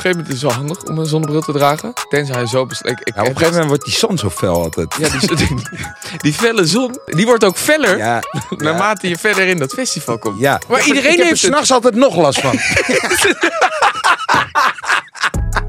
Op een gegeven moment is het wel handig om een zonnebril te dragen. Tenzij hij zo best... Ik, ik, Ja, op een gegeven moment wordt die zon zo fel altijd. Ja, die, die, die felle zon, die wordt ook feller Ja, naarmate je verder in dat festival komt. ja. Maar iedereen ik heb er heeft het. s'nachts altijd nog last van.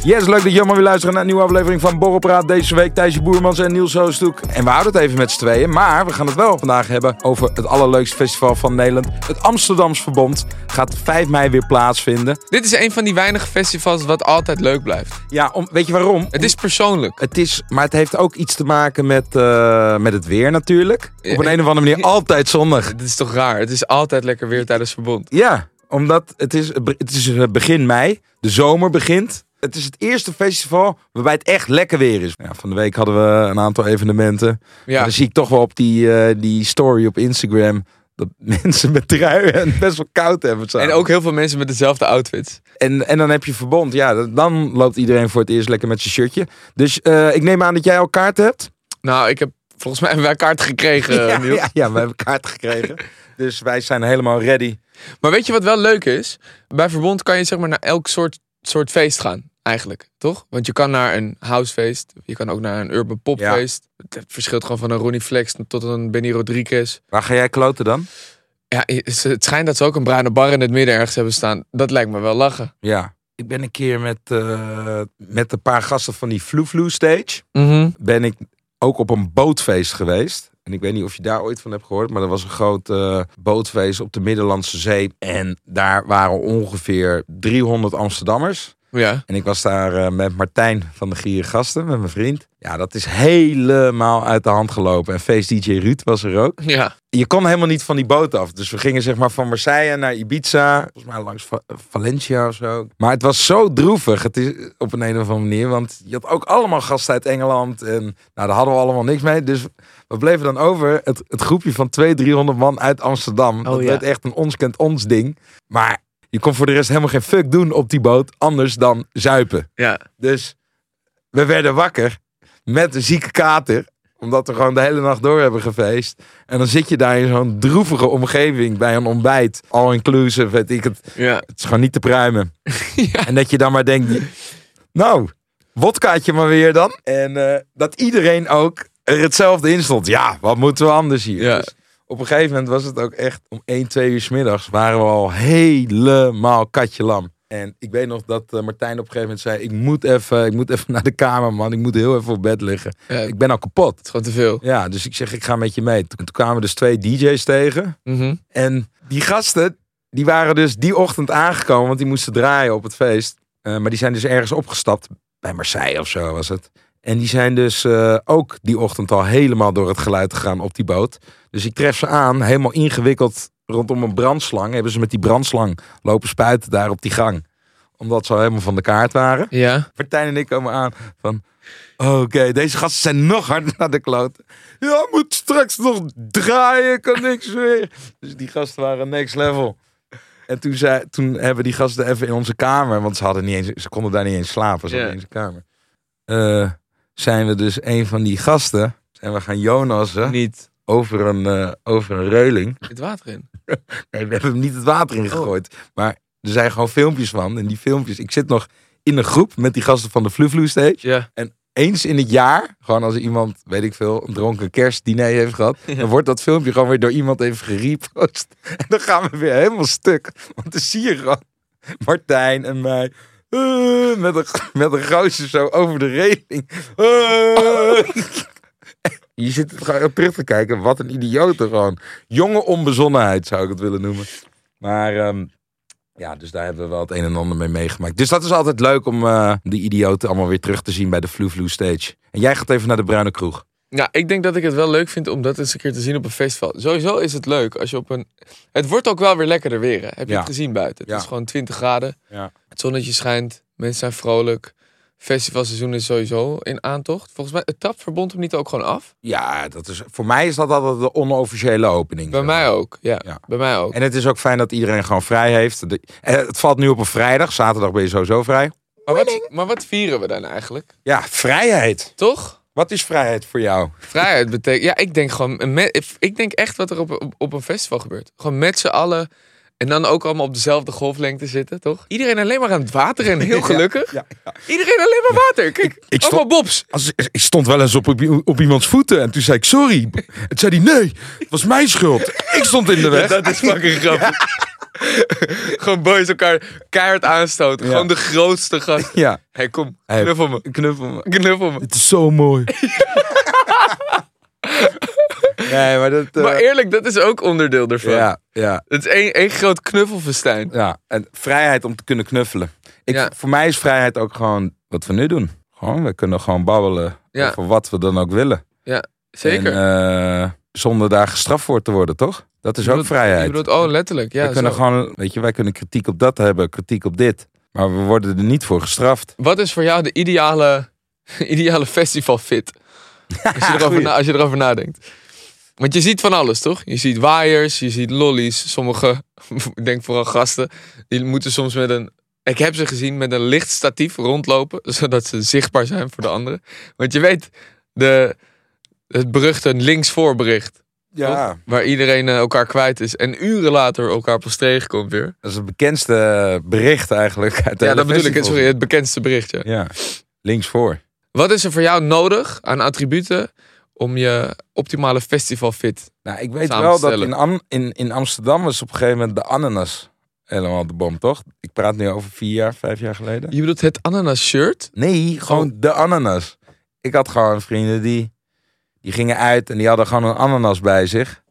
Yes, leuk dat je allemaal weer luisteren naar een nieuwe aflevering van Borrelpraat. Deze week Thijsje Boermans en Niels Hoosdoek. En we houden het even met z'n tweeën. Maar we gaan het wel vandaag hebben over het allerleukste festival van Nederland. Het Amsterdams Verbond gaat 5 mei weer plaatsvinden. Dit is een van die weinige festivals wat altijd leuk blijft. Ja, om, weet je waarom? Het is persoonlijk. Het is, maar het heeft ook iets te maken met, eh, met het weer natuurlijk. Op een, een of andere manier altijd zonnig. Het is toch raar? Het is altijd lekker weer tijdens verbond. Ja, omdat het is, het is eh, begin mei, de zomer begint. Het is het eerste festival waarbij het echt lekker weer is. Ja, van de week hadden we een aantal evenementen. Ja. Dan zie ik toch wel op die, eh, die story op Instagram... dat mensen met truien en best wel koud hebben. samen. En ook heel veel mensen met dezelfde outfits. En, en dan heb je verbond. Ja, dan loopt iedereen voor het eerst lekker met zijn shirtje. Dus eh, ik neem aan dat jij al kaart hebt. Nou, ik heb volgens mij hebben wij kaart gekregen, ja, ja, ja, we hebben kaart gekregen. dus wij zijn helemaal ready. Maar weet je wat wel leuk is? Bij verbond kan je zeg maar naar elk soort, soort feest gaan. Eigenlijk, toch? Want je kan naar een housefeest. Je kan ook naar een urban popfeest. Het verschilt gewoon van een Ronnie Flex tot een Benny Rodriguez. Waar ga jij kloten dan? Ja, het schijnt dat ze ook een bruine bar in het midden ergens hebben staan. Dat lijkt me wel lachen. Ja. Ik ben een keer met, eh, met een paar gasten van die Flu Flu Stage. Ben ik ook op een bootfeest geweest. En ik weet niet of je daar ooit van hebt gehoord. Maar er was een groot bootfeest op de Middellandse Zee. En daar waren ongeveer 300 Amsterdammers. Ja. En ik was daar eh, met Martijn van de Gieren Gasten, met mijn vriend. Ja, dat is helemaal uit de hand gelopen. En feest DJ Ruud was er ook. Ja. Je kon helemaal niet van die boot af. Dus we gingen zeg maar van Marseille naar Ibiza. Volgens mij langs Va- Valencia of zo. Maar het was zo droevig. Het is op een, een of andere manier. Want je had ook allemaal gasten uit Engeland. En nou, daar hadden we allemaal niks mee. Dus we bleven dan over. Het, het groepje van 200, 300 man uit Amsterdam. dat ja. werd echt een ons kent ons ding. Maar je kon voor de rest helemaal geen fuck doen op die boot. Anders dan zuipen. Ja. Dus we werden wakker met een zieke kater. Omdat we gewoon de hele nacht door hebben gefeest. En dan zit je daar in zo'n droevige omgeving bij een ontbijt. All inclusive, weet ik het. Ja. Het is gewoon niet te pruimen. En dat je dan maar denkt, nou, wodkaatje maar weer dan. En eh, dat iedereen ook er hetzelfde in stond. Ja, wat moeten we anders hier? Ja. Dus op een gegeven moment was het ook echt om 1, 2 uur 's middags waren we al helemaal katje lam. En ik weet nog dat eh, Martijn op een gegeven moment zei: ik moet, even, ik moet even naar de kamer, man. Ik moet heel even op bed liggen. Ja, het Ik ben al kapot. is gewoon te veel. Ja, dus ik zeg: ik ga met je mee. Toen, toen kwamen dus twee DJ's tegen. Mhm. En die gasten, die waren dus die ochtend aangekomen, want die moesten draaien op het feest. Eh, maar die zijn dus ergens opgestapt, bij Marseille of zo was het. En die zijn dus eh, ook die ochtend al helemaal door het geluid gegaan op die boot. Dus ik tref ze aan, helemaal ingewikkeld rondom een brandslang. Hebben ze met die brandslang lopen spuiten daar op die gang. Omdat ze al helemaal van de kaart waren. Ja. Martijn en ik komen aan van... Oké, deze gasten zijn nog harder naar de kloten. Ja, moet straks nog draaien, kan niks meer. Dus die gasten waren next level. En toen, zei, toen hebben die gasten even in onze kamer... want ze, hadden niet eens, ze konden daar niet eens slapen, ze Ja. hadden niet eens een kamer. Eh, zijn we dus een van die gasten... zijn we gaan Jonassen Niet over een, eh, over een reuling. het water in. Nee, we hebben hem niet het water Oh. in gegooid. Maar er zijn gewoon filmpjes van. En die filmpjes... Ik zit nog in een groep met die gasten van de Flu Flu Stage Ja. eens in het jaar, gewoon als iemand, weet ik veel, een dronken kerstdiner heeft gehad, dan wordt dat filmpje gewoon weer door iemand even gerepost. En dan gaan we weer helemaal stuk. Want dan zie je gewoon Martijn en mij. Eh, met een, met een zo over de reling. Eh. Je zit gewoon terug te kijken. Wat een idioten gewoon. Jonge onbezonnenheid zou ik het willen noemen. Maar ehm, ja, dus daar hebben we wel het een en ander mee meegemaakt. Dus dat is altijd leuk om eh die idioten allemaal weer terug te zien bij de Flu Flu Stage. En jij gaat even naar de Bruine Kroeg. Ja, ik denk dat ik het wel leuk vind om dat eens een keer te zien op een festival. Sowieso is het leuk als je op een... Het wordt ook wel weer lekkerder weer. hè? Heb je Ja. het gezien buiten? Het Ja. is gewoon 20 graden. Ja. Het zonnetje schijnt. Mensen zijn vrolijk. festivalseizoen is sowieso in aantocht. Volgens mij, het tapverbond hem niet ook gewoon af? Ja, dat is, voor mij is dat altijd de onofficiële opening. Bij mij ook, ja. Ja. Bij mij ook. En het is ook fijn dat iedereen gewoon vrij heeft. De- eh, het valt nu op een vrijdag. Zaterdag ben je sowieso vrij. Maar wat, maar wat vieren we dan eigenlijk? Ja, vrijheid. Toch? Wat is vrijheid voor jou? Vrijheid betekent... Ja, ik denk gewoon... Ik denk echt wat er op, op, op een festival gebeurt. Gewoon met z'n allen... En dan ook allemaal op dezelfde golflengte zitten, toch? Iedereen alleen maar aan het water en heel gelukkig. Ja, ja. Iedereen alleen maar water. Kijk, ik allemaal bobs. Als, ik stond wel eens op, op, op iemands voeten en toen zei ik sorry. En toen zei hij nee, het was mijn schuld. Ik stond in de weg. Dat is fucking grappig. Gewoon boys elkaar keihard aanstoten. Ja. Gewoon de grootste gast. Ja, Hé, hey, kom. Knuffel me. knuffel me. Knuffel me. Het is zo mooi. nee, maar dat... eh, Maar eerlijk, dat is ook onderdeel ervan. ja, ja, Het is één, één groot knuffelfestijn. ja. En vrijheid om te kunnen knuffelen. Ik, Ja. Voor mij is vrijheid ook gewoon wat we nu doen. Gewoon, we kunnen gewoon babbelen Ja. over wat we dan ook willen. Zeker. En, eh, zonder daar gestraft voor te worden, toch? Dat is ook vrijheid. Je bedoelt, oh, letterlijk. Ja, we kunnen zo. gewoon, weet je, wij kunnen kritiek op dat hebben, kritiek op dit. Maar we worden er niet voor gestraft. Wat is voor jou de ideale, ideale festivalfit? Als je, erover na, als je erover nadenkt. Want je ziet van alles, toch? Je ziet waaiers, je ziet lollies. Sommige, ik denk vooral gasten, die moeten soms met een... Ik heb ze gezien met een licht statief rondlopen, zodat ze zichtbaar zijn voor de anderen. Want je weet, de, het beruchte linksvoorbericht, Ja, waar iedereen eh, elkaar kwijt is. En uren later elkaar pas tegenkomt weer. dat is het bekendste bericht eigenlijk. Uit de Ja, dat bedoel ik. Sorry, het bekendste bericht, ja. Ja, links voor. Wat is er voor jou nodig aan attributen om je optimale festivalfit? Nou, ik weet Samen wel dat stellen. in, Am- in, in Amsterdam was op een gegeven moment de ananas helemaal de bom, toch? Ik praat nu over vier jaar, vijf jaar geleden. Je bedoelt het ananas shirt? Nee, gewoon de ananas. Ik had gewoon vrienden die, die gingen uit en die hadden gewoon een ananas bij zich.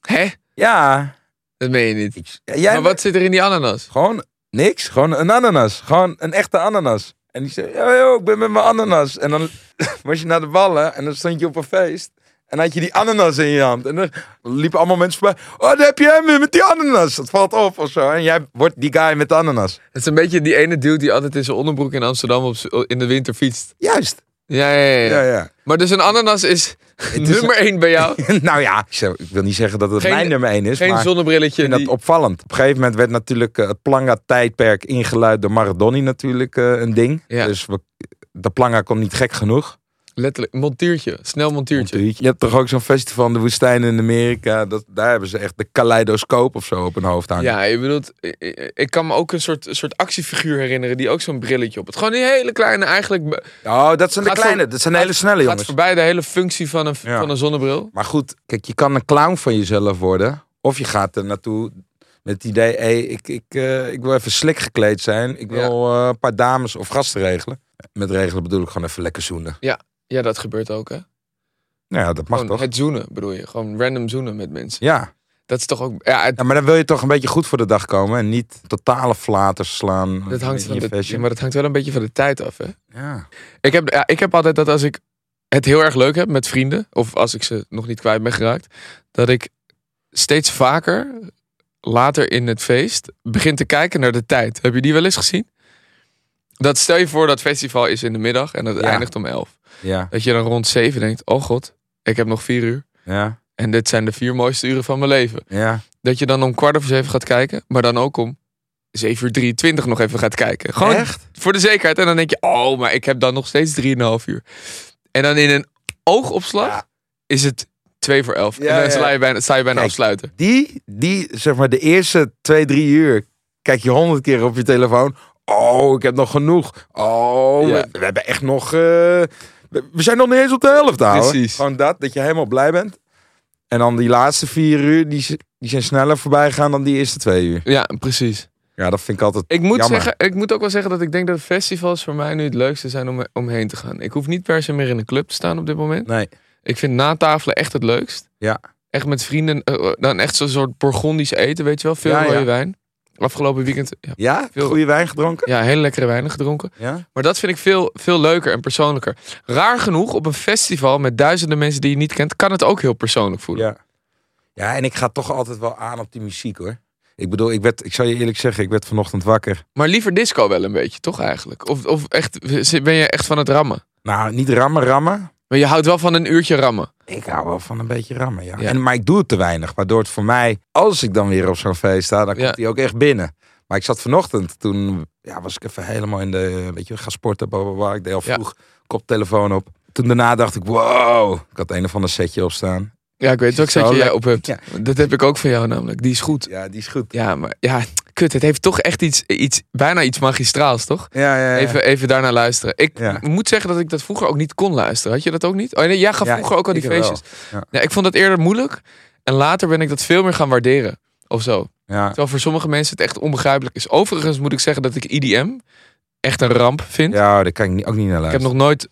Hè? Ja. Dat meen je niet. Jij maar wat zit er in die ananas? Gewoon niks. Gewoon een ananas. Gewoon een echte ananas. En die zei, ja, joh, ik ben met mijn ananas. En dan was je naar de ballen en dan stond je op een feest. En had je die ananas in je hand. En dan liepen allemaal mensen voorbij. Oh, daar heb je hem weer met die ananas. Dat valt op of zo. En jij wordt die guy met de ananas. Het is een beetje die ene dude die altijd in zijn onderbroek in Amsterdam op, in de winter fietst. Juist. Ja, ja, ja. Ja, ja. ja. Maar dus een ananas is, is nummer één bij jou. nou ja, ik wil niet zeggen dat het Geen- mijn nummer één is. Geen maar ik zonnebrilletje. vind dat opvallend. Op een gegeven moment werd natuurlijk eh, het Planga-tijdperk ingeluid door Maradoni natuurlijk eh, een ding. Ja. Dus we, de Planga kon niet gek genoeg. Letterlijk, montiertje. Snel montiertje. Je hebt toch ook zo'n festival in de woestijn in Amerika. Dat, daar hebben ze echt de kaleidoscoop of zo op hun hoofd hangen. Ja, je bedoelt, ik, kan me ook een soort, soort actiefiguur herinneren die ook zo'n brilletje op had. Gewoon die hele kleine, eigenlijk Oh, dat zijn de Gaat kleine. voor- dat zijn hele snelle gaat jongens. voorbij de hele functie van een, Ja. van een zonnebril. Maar goed, kijk, je kan een clown van jezelf worden. Of je gaat er naartoe met het idee... Hey, ik, ik, eh, ik wil even slik gekleed zijn. Ik wil eh, een paar dames of gasten regelen. Met regelen bedoel ik gewoon even lekker zoenen. Ja, dat gebeurt ook, hè? Nou ja, dat mag Gewoon toch? het zoenen, bedoel je. Gewoon random zoenen met mensen. Ja. Dat is toch ook... Ja, het, ja, maar dan wil je toch een beetje goed voor de dag komen. En niet totale flaters slaan dat hangt van de, ja, maar dat hangt wel een beetje van de tijd af, hè? Ja. Ik heb, ja, ik heb altijd dat als ik het heel erg leuk heb met vrienden... of als ik ze nog niet kwijt ben geraakt... dat ik steeds vaker later in het feest begin te kijken naar de tijd. Heb je die wel eens gezien? Dat stel je voor dat festival is in de middag en het Ja. eindigt om elf. Ja. Dat je dan rond zeven denkt, oh god, ik heb nog vier uur. Ja. En dit zijn de vier mooiste uren van mijn leven. Ja. Dat je dan om kwart over zeven gaat kijken, maar dan ook om 7 uur 23 nog even gaat kijken. Gewoon Echt? voor de zekerheid. En dan denk je, oh, maar ik heb dan nog steeds 3,5 uur. En dan in een oogopslag Ja. is het 2 voor 11. Ja, en dan sta je bijna, sta je bijna Kijk. afsluiten. Die, die, zeg maar, de eerste twee, drie uur kijk je honderd keer op je telefoon. Oh, ik heb nog genoeg. Oh, Ja. we, we hebben echt nog... eh, we, we zijn nog niet eens op de helft, houden. Precies. Gewoon dat, dat je helemaal blij bent. En dan die laatste vier uur, die, die zijn sneller voorbij gegaan dan die eerste twee uur. Ja, precies. Ja, dat vind ik altijd Ik moet, jammer. zeggen, ik moet ook wel zeggen dat ik denk dat festivals voor mij nu het leukste zijn om omheen te gaan. Ik hoef niet per se meer in een club te staan op dit moment. Nee, Ik vind natafelen echt het leukst. Ja. Echt met vrienden, eh, dan echt zo'n soort Bourgondisch eten, weet je wel. Veel Ja, ja. rode wijn. Afgelopen weekend ja, ja? Veel- Goede wijn gedronken? ja, hele lekkere wijnen gedronken. Ja? Maar dat vind ik veel, veel leuker en persoonlijker. Raar genoeg, op een festival met duizenden mensen die je niet kent, kan het ook heel persoonlijk voelen. Ja. Ja, en ik ga toch altijd wel aan op die muziek, hoor. Ik bedoel, ik, werd, ik zal je eerlijk zeggen, ik werd vanochtend wakker. Maar liever disco wel een beetje, toch eigenlijk? Of, of echt, ben je echt van het rammen? Nou, niet rammen, rammen. Maar je houdt wel van een uurtje rammen. Ik hou wel van een beetje rammen, ja. Ja. En, maar ik doe het te weinig. Waardoor het voor mij, als ik dan weer op zo'n feest sta, dan komt Ja. hij ook echt binnen. Maar ik zat vanochtend, toen ja, was ik even helemaal in de, weet je, gaan sporten, bla, bla, bla. Ik deed al vroeg, koptelefoon op. Toen daarna dacht ik, wow, ik had een of ander setje op staan. Ja, ik weet welk setje jij op hebt. Dat heb ik ook van jou namelijk. Die is goed. Ja, die is goed. Ja, maar ja, kut. Het heeft toch echt iets, iets bijna iets magistraals, toch? Ja, ja, ja. Even, even daarnaar luisteren. Ik Ja. moet zeggen dat ik dat vroeger ook niet kon luisteren. Had je dat ook niet? Oh nee, jij gaf Ja, vroeger ook al die feestjes. Ja. Ik vond dat eerder moeilijk. En later ben ik dat veel meer gaan waarderen. Of zo. ja. Terwijl voor sommige mensen het echt onbegrijpelijk is. Overigens moet ik zeggen dat ik IDM echt een ramp vind. ja, daar kan ik ook niet naar ik heb luisteren. nog nooit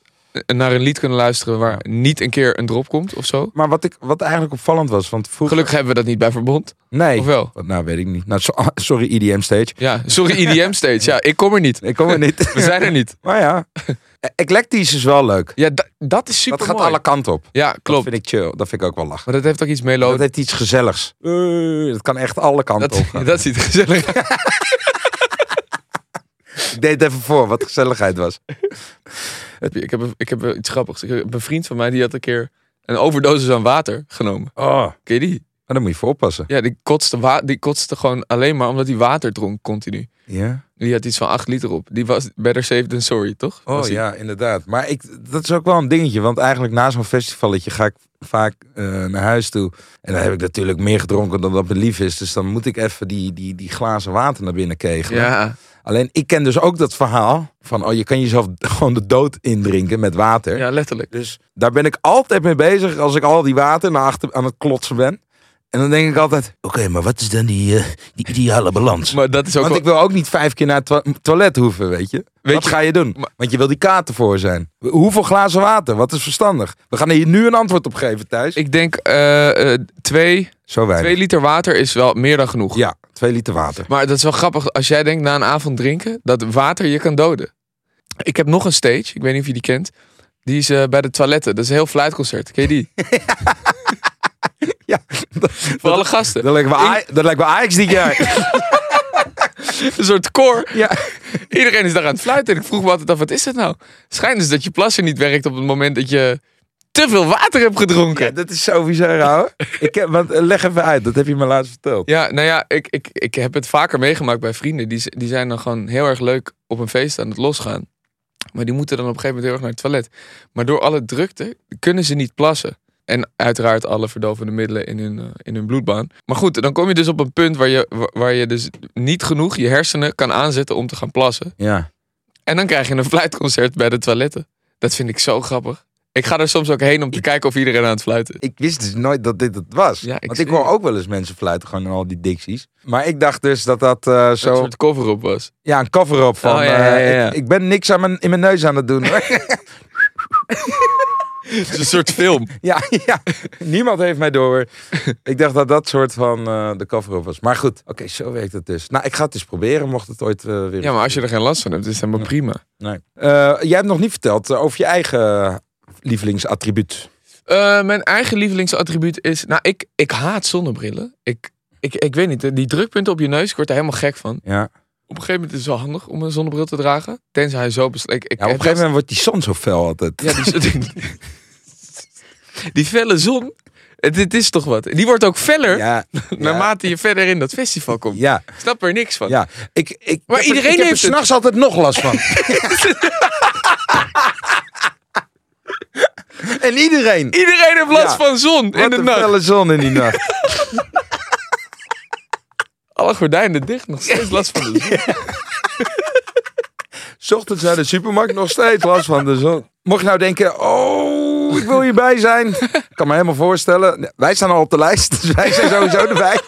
naar een lied kunnen luisteren waar niet een keer een drop komt of zo. Maar wat, ik, wat eigenlijk opvallend was, want vroeger... Gelukkig hebben we dat niet bij Verbond. Nee. Of wel? Nou, weet ik niet. Nou, so- sorry, EDM Stage. Ja, sorry IDM stage. Ja, ik kom er niet. Ik kom er niet. We zijn er niet. Maar ja, Eclectisch is wel leuk. Ja, da- dat is super dat gaat mooi. alle kanten op. Ja, Dat klopt. vind ik chill. Dat vind ik ook wel lachen. Maar dat heeft ook iets Dat melodisch. heeft iets gezelligs. Eh, dat kan echt alle kanten Dat, op gaan. dat ziet er gezellig uit. Ik deed even voor wat gezelligheid was. Ik heb, ik heb iets grappigs. Ik heb een vriend van mij die had een keer een overdosis aan water genomen. Oh, Ken je die? maar daar moet je voor oppassen. Ja, die kotste, wa- die kotste gewoon alleen maar omdat hij water dronk continu. Ja? Die had iets van 8 liter op. Die was better safe than sorry, toch? Oh Was die- ja, inderdaad. Maar ik, dat is ook wel een dingetje. Want eigenlijk na zo'n festivalletje ga ik vaak eh, naar huis toe. En dan heb ik natuurlijk meer gedronken dan dat me lief is. Dus dan moet ik even die, die, die glazen water naar binnen kegelen. Ja, Alleen ik ken dus ook dat verhaal van... oh, je kan jezelf gewoon de dood indrinken met water. ja, letterlijk. Dus daar ben ik altijd mee bezig als ik al die water naar achter aan het klotsen ben. En dan denk ik altijd... Oké, maar wat is dan die, eh, die ideale balans? Maar dat is ook Want wel... ik wil ook niet vijf keer naar het toilet hoeven, weet je. Weet wat je- ga je doen? maar- Want je wil die kaarten voor zijn. Hoeveel glazen water? Wat is verstandig? We gaan hier nu een antwoord op geven, Thijs. Ik denk eh, eh, twee, Zo weinig. twee liter water is wel meer dan genoeg. Ja, twee liter water. Maar dat is wel grappig als jij denkt na een avond drinken dat water je kan doden. Ik heb nog een stage, ik weet niet of je die kent. Die is bij de toiletten. Dat is een heel fluitconcert. Ken je die? Ja, Voor alle gasten. dat lijkt me, Aj- dat lijkt me Ajax dit jaar. Een soort koor. ja. Iedereen is daar aan het fluiten. En ik vroeg me altijd af, wat is dat nou? Schijnt dus dat je plasser niet werkt op het moment dat je te veel water hebt gedronken. ja, dat is bizar, ouwe. Ik heb, want, eh, leg even uit, dat heb je me laatst verteld. Ja, nou ja, ik, ik, ik heb het vaker meegemaakt bij vrienden. Die, die zijn dan gewoon heel erg leuk op een feest aan het losgaan. Maar die moeten dan op een gegeven moment heel erg naar het toilet. Maar door alle drukte kunnen ze niet plassen. En uiteraard alle verdovende middelen in hun, eh, in hun bloedbaan. Maar goed, dan kom je dus op een punt waar je, wa- waar je dus niet genoeg je hersenen kan aanzetten om te gaan plassen. Ja. En dan krijg je een fluitconcert bij de toiletten. Dat vind ik zo grappig. Ik ga er soms ook heen om te kijken of iedereen aan het fluiten is. Ik wist dus nooit dat dit het was. Ja, ik Want ik hoor ook wel eens mensen fluiten, gewoon in al die dicties. Maar ik dacht dus dat dat eh, zo... soort cover-up was. Ja, een cover-up van... Oh, ja, ja, eh, ja. Ik, ik ben niks aan mijn, in mijn neus aan het doen. Het is een soort film. ja, ja, niemand heeft mij door. Ik dacht dat dat soort van eh, de cover-up was. Maar goed, oké, zo werkt het dus. Nou, ik ga het eens proberen, mocht het ooit eh, weer... Ja, maar als je er geen last van hebt, is het helemaal prima. Nee. Eh, jij hebt nog niet verteld over je eigen lievelingsattribuut. Mijn eigen lievelingsattribuut is... Nou, ik, ik haat zonnebrillen. Ik, ik, ik weet niet, die drukpunten op je neus, ik word er helemaal gek van. Ja. Op een gegeven moment is het wel handig om een zonnebril te dragen. Tenzij hij zo ik ja, op een gegeven moment wordt die zon zo fel altijd. Ja, die, die, die felle zon. Het, het is toch wat. Die wordt ook feller ja, naarmate je verder in dat festival komt. ja, Ik snap er niks van. ja. Ik, ik, Maar ik er- iedereen ik heeft er s'nachts altijd nog last van. en iedereen. Iedereen heeft last van zon in Wat de een nacht. felle zon in die nacht. Alle gordijnen dicht, nog steeds last van de zon. 's ochtends naar de supermarkt nog steeds last van de zon. Mocht je nou denken, oh, ik wil hierbij zijn. Ik kan me helemaal voorstellen. Wij staan al op de lijst, dus wij zijn sowieso erbij.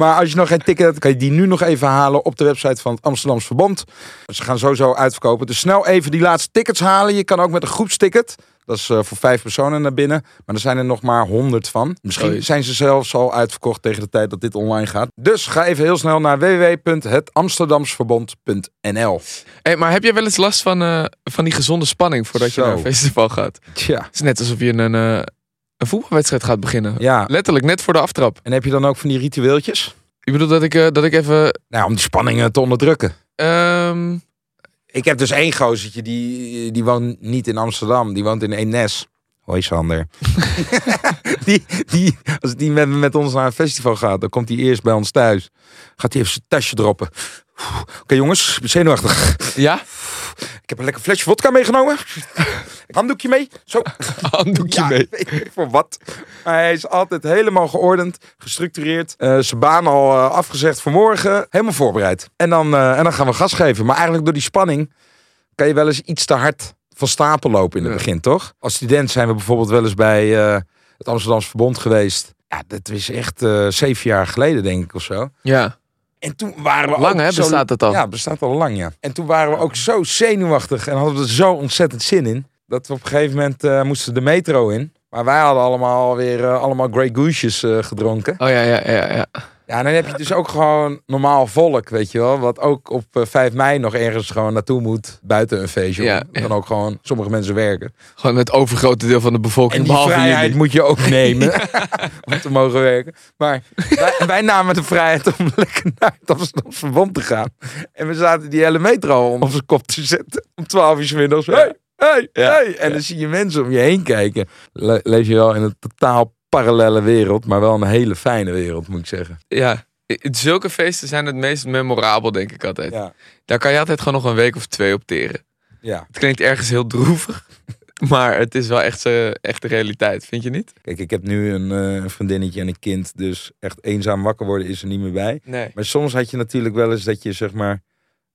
Maar als je nog geen ticket hebt, kan je die nu nog even halen op de website van het Amsterdams Verbond. Ze gaan sowieso uitverkopen. Dus snel even die laatste tickets halen. Je kan ook met een groepsticket. Dat is eh, voor vijf personen naar binnen. Maar er zijn er nog maar honderd van. Misschien zijn ze zelfs al uitverkocht tegen de tijd dat dit online gaat. Dus ga even heel snel naar www.hetamsterdamsverbond.nl Hey, maar heb jij wel eens last van, eh, van die gezonde spanning voordat je naar een festival gaat? Tja, Het is net alsof je een, eh, een voetbalwedstrijd gaat beginnen. ja. Letterlijk, net voor de aftrap. En heb je dan ook van die ritueeltjes? Je bedoelt dat ik, eh, dat ik even... Nou, om die spanningen te onderdrukken. ehm, Ik heb dus één gozertje, die, die woont niet in Amsterdam. Die woont in Eemnes. Hoi Sander. die, die, als die met, met ons naar een festival gaat, dan komt hij eerst bij ons thuis. Gaat hij even zijn tasje droppen. Oké jongens, ik ben zenuwachtig. ja? Ik heb een lekker flesje vodka meegenomen. Handdoekje mee. Zo. Handdoekje Ja, mee. weet ik voor wat. Maar hij is altijd helemaal geordend, gestructureerd. Eh, zijn baan al eh, afgezegd voor morgen. Helemaal voorbereid. En dan, eh, en dan gaan we gas geven. Maar eigenlijk door die spanning kan je wel eens iets te hard van stapel lopen in het Ja. begin, toch? Als student zijn we bijvoorbeeld wel eens bij het Amsterdamse Verbond geweest. Ja, dat is echt zeven jaar geleden, denk ik, of zo. Ja. En toen waren we Lang ook hè, zo- bestaat het al. ja, het bestaat al lang, ja. En toen waren we ook zo zenuwachtig en hadden we er zo ontzettend zin in. Dat we op een gegeven moment eh, moesten de metro in. Maar wij hadden allemaal weer eh, allemaal Grey Gooses eh, gedronken. Oh ja, ja, ja, ja. Ja, en dan heb je dus ook gewoon normaal volk, weet je wel. Wat ook op eh, 5 mei nog ergens gewoon naartoe moet. Buiten een feestje. Ja, Dan ja. ook gewoon sommige mensen werken. Gewoon het overgrote deel van de bevolking. En die vrijheid jullie. moet je ook nemen. om te mogen werken. Maar wij, wij namen de vrijheid om lekker naar het Amsterdamse Verbond te gaan. En we zaten die hele metro om op zijn kop te zetten. Om 12 uur 's middags. Hey, hey, hey. En dan zie je mensen om je heen kijken. Le- leef je wel in een totaal parallele wereld. Maar wel een hele fijne wereld, moet ik zeggen. Ja. Zulke feesten zijn het meest memorabel, denk ik altijd. Ja. Daar kan je altijd gewoon nog een week of twee op teren. ja. Het klinkt ergens heel droevig. Maar het is wel echt, eh, echt de realiteit, vind je niet? Kijk, ik heb nu een, eh, een vriendinnetje en een kind. Dus echt eenzaam wakker worden is er niet meer bij. Nee. Maar soms had je natuurlijk wel eens dat je zeg maar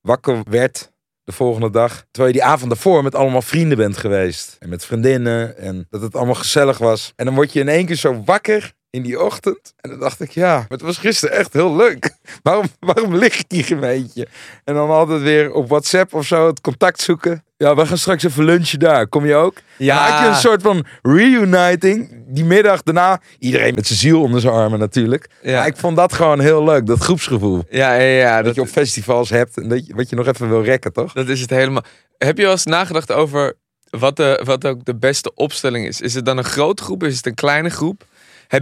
wakker werd de volgende dag. Terwijl je die avond daarvoor met allemaal vrienden bent geweest. En met vriendinnen. En dat het allemaal gezellig was. En dan word je in één keer zo wakker in die ochtend. En dan dacht ik, ja, maar het was gisteren echt heel leuk. Waarom, waarom lig ik hier beetje? En dan altijd weer op WhatsApp of zo het contact zoeken. Ja, we gaan straks even lunchen daar. Kom je ook? Ja. Dan had je een soort van reuniting. Die middag daarna. Iedereen met zijn ziel onder zijn armen natuurlijk. Ja. Maar ik vond dat gewoon heel leuk. Dat groepsgevoel. Ja, ja, ja. Dat Dat, je op festivals hebt en dat je, wat je nog even wil rekken, toch? dat is het helemaal. Heb je wel eens nagedacht over wat, de, wat ook de beste opstelling is? Is het dan een grote groep? Is het een kleine groep?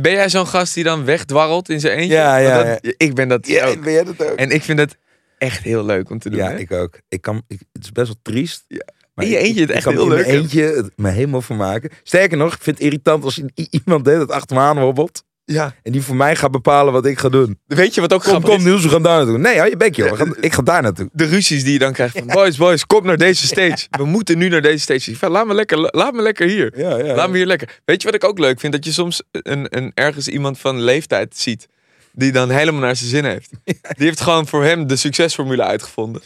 Ben jij zo'n gast die dan wegdwarrelt in zijn eentje? Ja, ja, dat- Ik ben dat ook. ben jij dat ook? En ik vind het echt heel leuk om te doen. Ja, hè? ik ook. Ik kan, ik, het is best wel triest. Ja. Maar In je eentje het echt heel in leuk mijn eentje het me helemaal vermaken. Sterker nog, ik vind het irritant als iemand deed dat achter me aan hobbelt. Ja. En die voor mij gaat bepalen wat ik ga doen. Weet je wat ook Kom, grappig kom is? Niels, we gaan daar naartoe. Nee, hou je bek joh. We gaan, ik ga daar naartoe. De ruzies die je dan krijgt van... Boys, boys, kom naar deze stage. We moeten nu naar deze stage. Laat me lekker, laat me lekker hier. Ja, ja. Laat me hier lekker. Weet je wat ik ook leuk vind? Dat je soms een, een, ergens iemand van leeftijd ziet. Die dan helemaal naar zijn zin heeft. Die heeft gewoon voor hem de succesformule uitgevonden.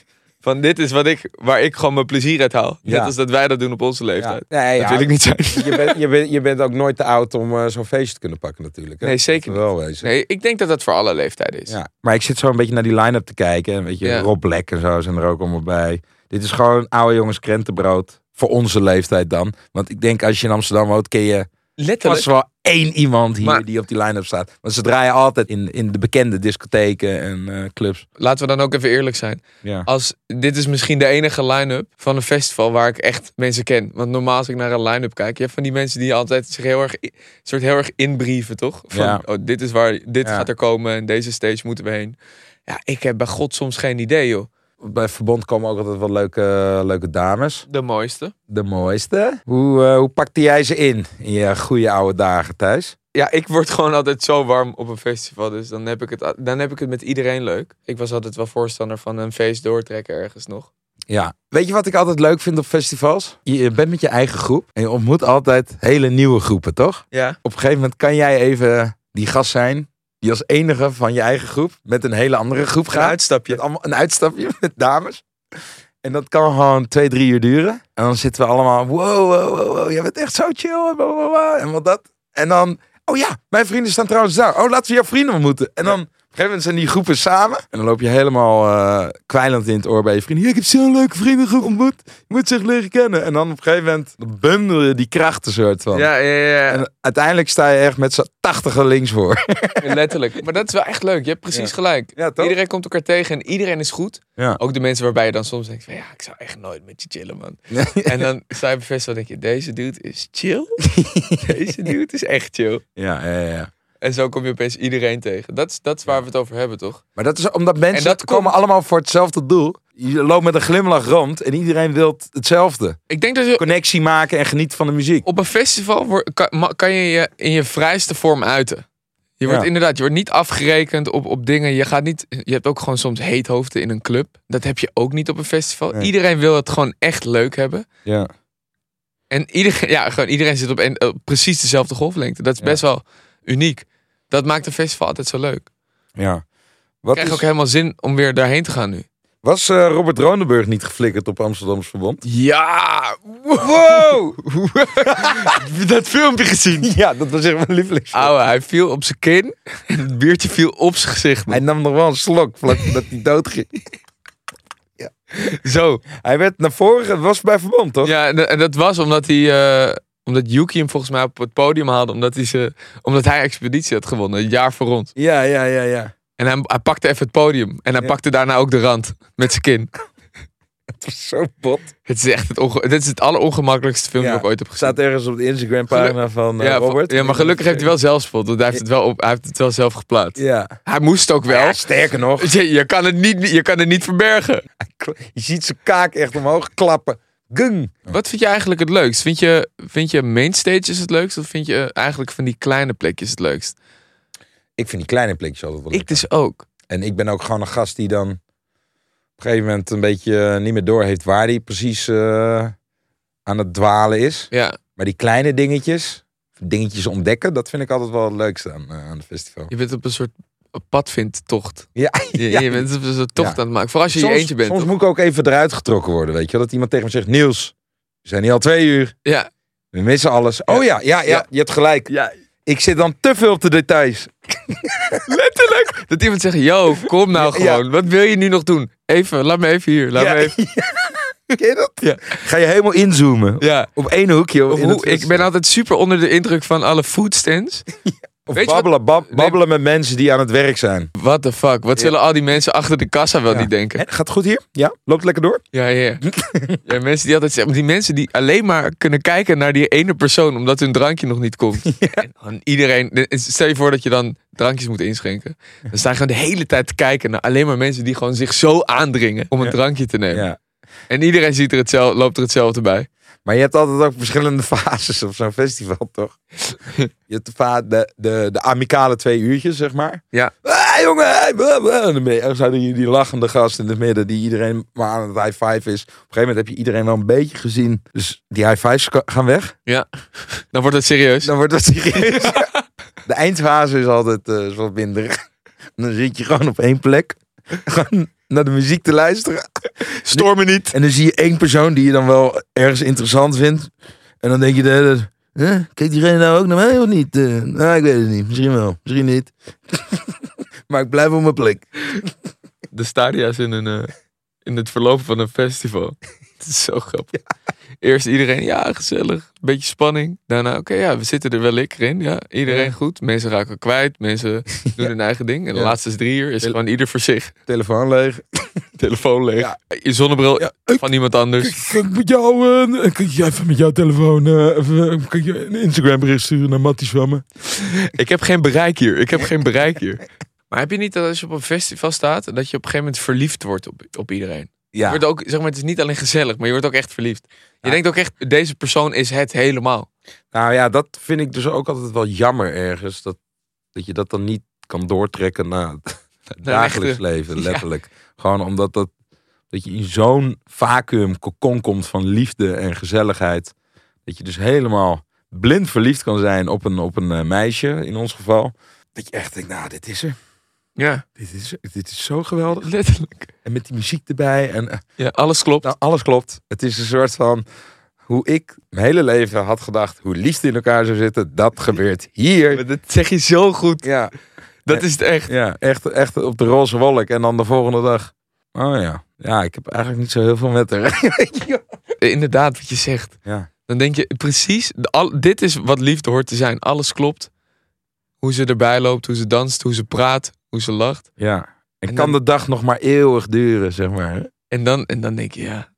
Van dit is wat ik, waar ik gewoon mijn plezier uit haal. Net als dat wij dat doen op onze leeftijd. Nee, Dat wil ik niet zijn. Je bent, je, bent, je bent ook nooit te oud om eh, zo'n feestje te kunnen pakken natuurlijk. Hè? Nee, zeker Dat wel wezen. Nee, ik denk dat dat voor alle leeftijden is. Ja, maar ik zit zo een beetje naar die line-up te kijken. En weet je, Ja. Rob Black en zo zijn er ook allemaal bij. Dit is gewoon oude jongens krentenbrood. Voor onze leeftijd dan. Want ik denk als je in Amsterdam woont, ken je Letterlijk. vast wel één iemand hier Maar- die op die line-up staat. Want ze draaien altijd in, in de bekende discotheken en eh, clubs. Laten we dan ook even eerlijk zijn. Ja. Als, dit is misschien de enige line-up van een festival waar ik echt mensen ken. Want normaal als ik naar een line-up kijk, je hebt van die mensen die altijd zich heel erg, soort heel erg inbrieven, toch? Van, Ja. oh, dit is waar, dit Ja. gaat er komen en deze stage moeten we heen. Ja, ik heb bij God soms geen idee, joh. Bij Verbond komen ook altijd wel leuke, leuke dames. De mooiste. De mooiste. Hoe, hoe pakte jij ze in? In je goede oude dagen thuis? Ja, ik word gewoon altijd zo warm op een festival. Dus dan heb ik het, dan heb ik het met iedereen leuk. Ik was altijd wel voorstander van een feest doortrekken ergens nog. Ja. Weet je wat ik altijd leuk vind op festivals? Je bent met je eigen groep en je ontmoet altijd hele nieuwe groepen, toch? Ja. Op een gegeven moment kan jij even die gast zijn die als enige van je eigen groep met een hele andere groep Een gaat. uitstapje. Met allemaal een uitstapje met dames. En dat kan gewoon twee, drie uur duren. En dan zitten we allemaal, wow, wow, wow, wow, jij bent echt zo chill. En wat dat. En dan, oh ja, mijn vrienden staan trouwens daar. Oh, laten we jouw vrienden ontmoeten. En dan, een gegeven moment zijn die groepen samen. En dan loop je helemaal eh kwijlend in het oor bij je vrienden. Ja, ik heb zo'n leuke vriendengroep ontmoet. Je moet ze echt leren kennen. En dan op een gegeven moment bundel je die krachten soort van. Ja, ja, ja. En uiteindelijk sta je echt met z'n tachtigen links voor. Letterlijk. Maar dat is wel echt leuk. Je hebt precies Ja. gelijk. Ja, toch? Iedereen komt elkaar tegen en iedereen is goed. Ja. Ook de mensen waarbij je dan soms denkt van ja, ik zou echt nooit met je chillen, man. En dan sta je festival en denk je, deze dude is chill. deze dude is echt chill. Ja, ja, ja. En zo kom je opeens iedereen tegen. Dat is, dat is waar we het over hebben, toch? Maar dat is omdat mensen En dat komen komt- allemaal voor hetzelfde doel. Je loopt met een glimlach rond en iedereen wil hetzelfde. Ik denk dat je Connectie maken en genieten van de muziek. op een festival kan, ma- kan je je in je vrijste vorm uiten. Je wordt Ja. inderdaad, je wordt niet afgerekend op, op dingen. Je gaat niet. Je hebt ook gewoon soms heethoofden in een club. Dat heb je ook niet op een festival. Nee. Iedereen wil het gewoon echt leuk hebben. Ja. En iedereen, ja, gewoon iedereen zit op, een, op precies dezelfde golflengte. Dat is Ja. best wel uniek. Dat maakt een festival altijd zo leuk. ja. Ik Wat krijg is, ook helemaal zin om weer daarheen te gaan nu. was eh, Robert Ronenburg niet geflikkerd op Amsterdams Verbond? Ja! Wow! dat filmpje gezien? Ja, dat was echt mijn lievelings. Ouwe, hij viel op zijn kin en het biertje viel op zijn gezicht. Hij nam nog wel een slok vlak voordat hij dood ging. Zo. Hij werd naar voren, het was bij Verbond toch? Ja, en dat- en dat was omdat hij... eh, omdat Yuki hem volgens mij op het podium haalde. Omdat hij, ze, omdat hij Expeditie had gewonnen. Een jaar voor ons. Ja, ja, ja, ja. En hij, hij pakte even het podium. En hij Ja. pakte daarna ook de rand. Met zijn kin. Het was zo bot. Het is echt het, onge- dit is het allerongemakkelijkste filmpje Ja. dat ik ooit heb gezien. Staat ergens op de Instagram pagina van eh, ja, Robert. ja, maar gelukkig heeft hij wel zelfspot. Want hij heeft het wel, op, hij heeft het wel zelf geplaatst. Ja. Hij moest ook wel. ja, sterker nog. Je, je, kan het niet, je kan het niet verbergen. Je ziet zijn kaak echt omhoog klappen. Gung. Wat vind je eigenlijk het leukst? Vind je, vind je mainstages het leukst? Of vind je eigenlijk van die kleine plekjes het leukst? Ik vind die kleine plekjes altijd wel Ik leuk. dus ook. En ik ben ook gewoon een gast die dan op een gegeven moment een beetje eh, niet meer door heeft waar hij precies eh, aan het dwalen is. Ja, Maar die kleine dingetjes, dingetjes ontdekken, dat vind ik altijd wel het leukste aan, eh, aan het festival. je bent op een soort padvindtocht. Ja, ja. je bent op een tocht Ja. aan het maken. Vooral als je soms, je eentje bent. Soms toch? moet ik ook even eruit getrokken worden, weet je. Dat iemand tegen me zegt, Niels, we zijn hier al twee uur. Ja. We missen alles. Oh ja, ja, ja, Ja. je hebt gelijk. ja, Ik zit dan te veel op de details. letterlijk. Dat iemand zegt, yo, kom nou Ja. gewoon. Wat wil je nu nog doen? Even, laat me even hier. Laat Ja. me even. Ken je dat? Ja. Ga je helemaal inzoomen. Ja. Op één hoekje. Hoe, ik ben altijd super onder de indruk van alle foodstands. Of Weet babbelen, Nee. met mensen die aan het werk zijn. What the fuck? Wat Ja. zullen al die mensen achter de kassa wel Ja. niet denken? Gaat het goed hier? Ja? Loopt lekker door? Ja, ja. ja, mensen die altijd zeggen, die mensen die alleen maar kunnen kijken naar die ene persoon omdat hun drankje nog niet komt. En iedereen, stel je voor dat je dan drankjes moet inschenken. Dan sta je gewoon de hele tijd te kijken naar alleen maar mensen die gewoon zich zo aandringen om een drankje te nemen. Ja. En iedereen ziet er hetzelfde, loopt er hetzelfde bij. Maar je hebt altijd ook verschillende fases op zo'n festival, toch? Je hebt de, de, de, de amicale twee uurtjes, zeg maar. Ja. Ah, jongen, hey, blah, blah. En dan ben je- die, die lachende gast in het midden die iedereen maar aan het high five is. Op een gegeven moment heb je iedereen wel een beetje gezien. Dus die high fives gaan weg. Dan wordt het serieus. Dan wordt het serieus. de eindfase is altijd eh, wat minder. Dan zit je gewoon op één plek. Gewoon naar de muziek te luisteren. Stoor me niet. En dan zie je één persoon die je dan wel ergens interessant vindt. En dan denk je de hele tijd, "Huh? kijkt diegene nou ook naar mij of niet? Eh, nou, ik weet het niet. Misschien wel, misschien niet. maar ik blijf op mijn plek. De stadia's in, een, eh, in het verloop van een festival. Het is zo grappig. Eerst iedereen, ja, gezellig. Beetje spanning. Daarna, oké, ja, we zitten er wel lekker in. Ja, iedereen Ja. goed. Mensen raken kwijt. Mensen doen hun eigen ding. En de laatste drie uur is Tel- gewoon ieder voor zich. Telefoon leeg. Telefoon leeg. Je zonnebril van iemand anders. Kan ik met jou, uh, kan jij even met jouw telefoon, uh, even, kan je een Instagram bericht sturen naar Matties van me? Ik heb geen bereik hier. Ik heb geen bereik hier. Maar heb je niet dat als je op een festival staat, dat je op een gegeven moment verliefd wordt op, op iedereen? Je Ja, wordt ook, zeg maar, het is niet alleen gezellig, maar je wordt ook echt verliefd. Je denkt ook echt, deze persoon is het helemaal. nou ja, dat vind ik dus ook altijd wel jammer ergens. Dat, dat je dat dan niet kan doortrekken naar het dagelijks echte- leven, letterlijk. Gewoon omdat dat, dat je in zo'n vacuüm kokon komt van liefde en gezelligheid. Dat je dus helemaal blind verliefd kan zijn op een, op een eh, meisje, in ons geval. Dat je echt denkt, nou, dit is er. Ja, Dit is, dit is zo geweldig. letterlijk. En met die muziek erbij. En eh, Ja, alles klopt. nou, alles klopt. Het is een soort van hoe ik mijn hele leven had gedacht, hoe liefde in elkaar zou zitten. Dat gebeurt hier. Maar Dat zeg je zo goed. Ja, Dat is het echt. ja echt, echt op de roze wolk. En dan de volgende dag. Oh ja, ja, ik heb eigenlijk niet zo heel veel met haar. Inderdaad, wat je zegt. ja. Dan denk je precies, al, dit is wat liefde hoort te zijn. Alles klopt. Hoe ze erbij loopt, hoe ze danst, hoe ze praat, hoe ze lacht. ja. En En kan dan- de dag nog maar eeuwig duren, zeg maar. En dan, en dan denk je, ja.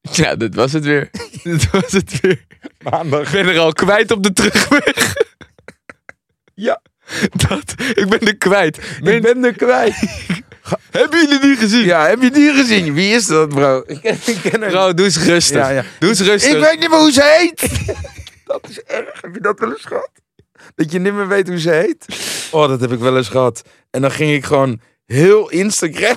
Ja, dat was het weer. dat was het weer. Maandag. Ik ben er al kwijt op de terugweg. Dat, ik ben er kwijt. Ik ben er kwijt. Hebben jullie die gezien? Ja, heb je die gezien? Wie is dat, bro? Ik ken, ik ken haar Bro, doe eens rustig. Ja, ja. Doe eens rustig. Ik weet niet meer hoe ze heet. dat is erg. Heb je dat wel eens gehad? Dat je niet meer weet hoe ze heet? Oh, dat heb ik wel eens gehad. En dan ging ik gewoon heel Instagram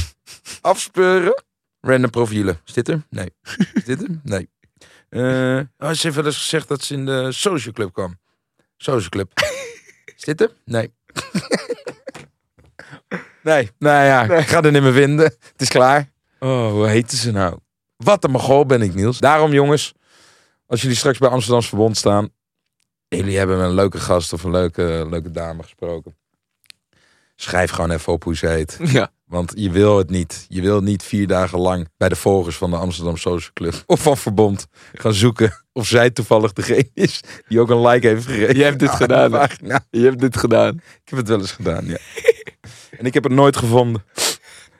afspeuren. Random profielen. Is dit er? Nee. Is dit er? Nee. Oh, ze heeft wel eens gezegd dat ze in de social club kwam. Social club. Is dit er? Nee. nee. Nou ja, ik ga er niet meer vinden. Het is klaar. Oh, hoe heette ze nou? Wat een mogol ben ik, Niels. Daarom, jongens, als jullie straks bij Amsterdams Verbond staan. Jullie hebben een leuke gast of een leuke, leuke dame gesproken. Schrijf gewoon even op hoe ze heet. Ja. Want je wil het niet. Je wil niet vier dagen lang bij de volgers van de Amsterdam Social Club of van Verbond gaan zoeken of zij toevallig degene is die ook een like heeft gegeven. Je hebt dit aan gedaan. Je hebt dit gedaan. Ik heb het wel eens gedaan, ja. en ik heb het nooit gevonden.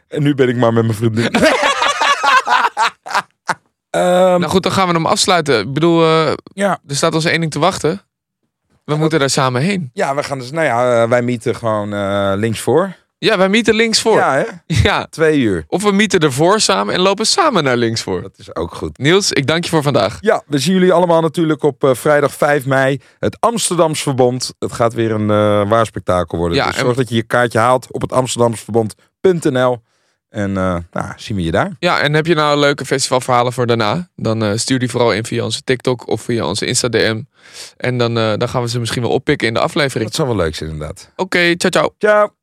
En nu ben ik maar met mijn vriendin. Ehm, Nou goed, dan gaan we hem afsluiten. Ik bedoel, eh, ja. er staat ons één ding te wachten. We moeten daar samen heen. ja, we gaan dus, nou ja, eh, wij mieten gewoon eh, links voor. Ja, wij mieten links voor. Ja, hè? Ja. Twee uur. Of we mieten ervoor samen en lopen samen naar links voor. Dat is ook goed. Niels, ik dank je voor vandaag. Ja, we zien jullie allemaal natuurlijk op eh, vrijdag 5 mei. Het Amsterdams Verbond. Het gaat weer een eh waar spektakel worden. Ja, dus en- zorg dat je je kaartje haalt op het amsterdamsverbond.nl. En eh, nou, zien we je daar. Ja, en heb je nou leuke festivalverhalen voor daarna? Dan eh, stuur die vooral in via onze TikTok of via onze Insta-DM. En dan, eh, dan gaan we ze misschien wel oppikken in de aflevering. Dat zou wel leuk zijn inderdaad. Oké, ciao ciao. Ciao.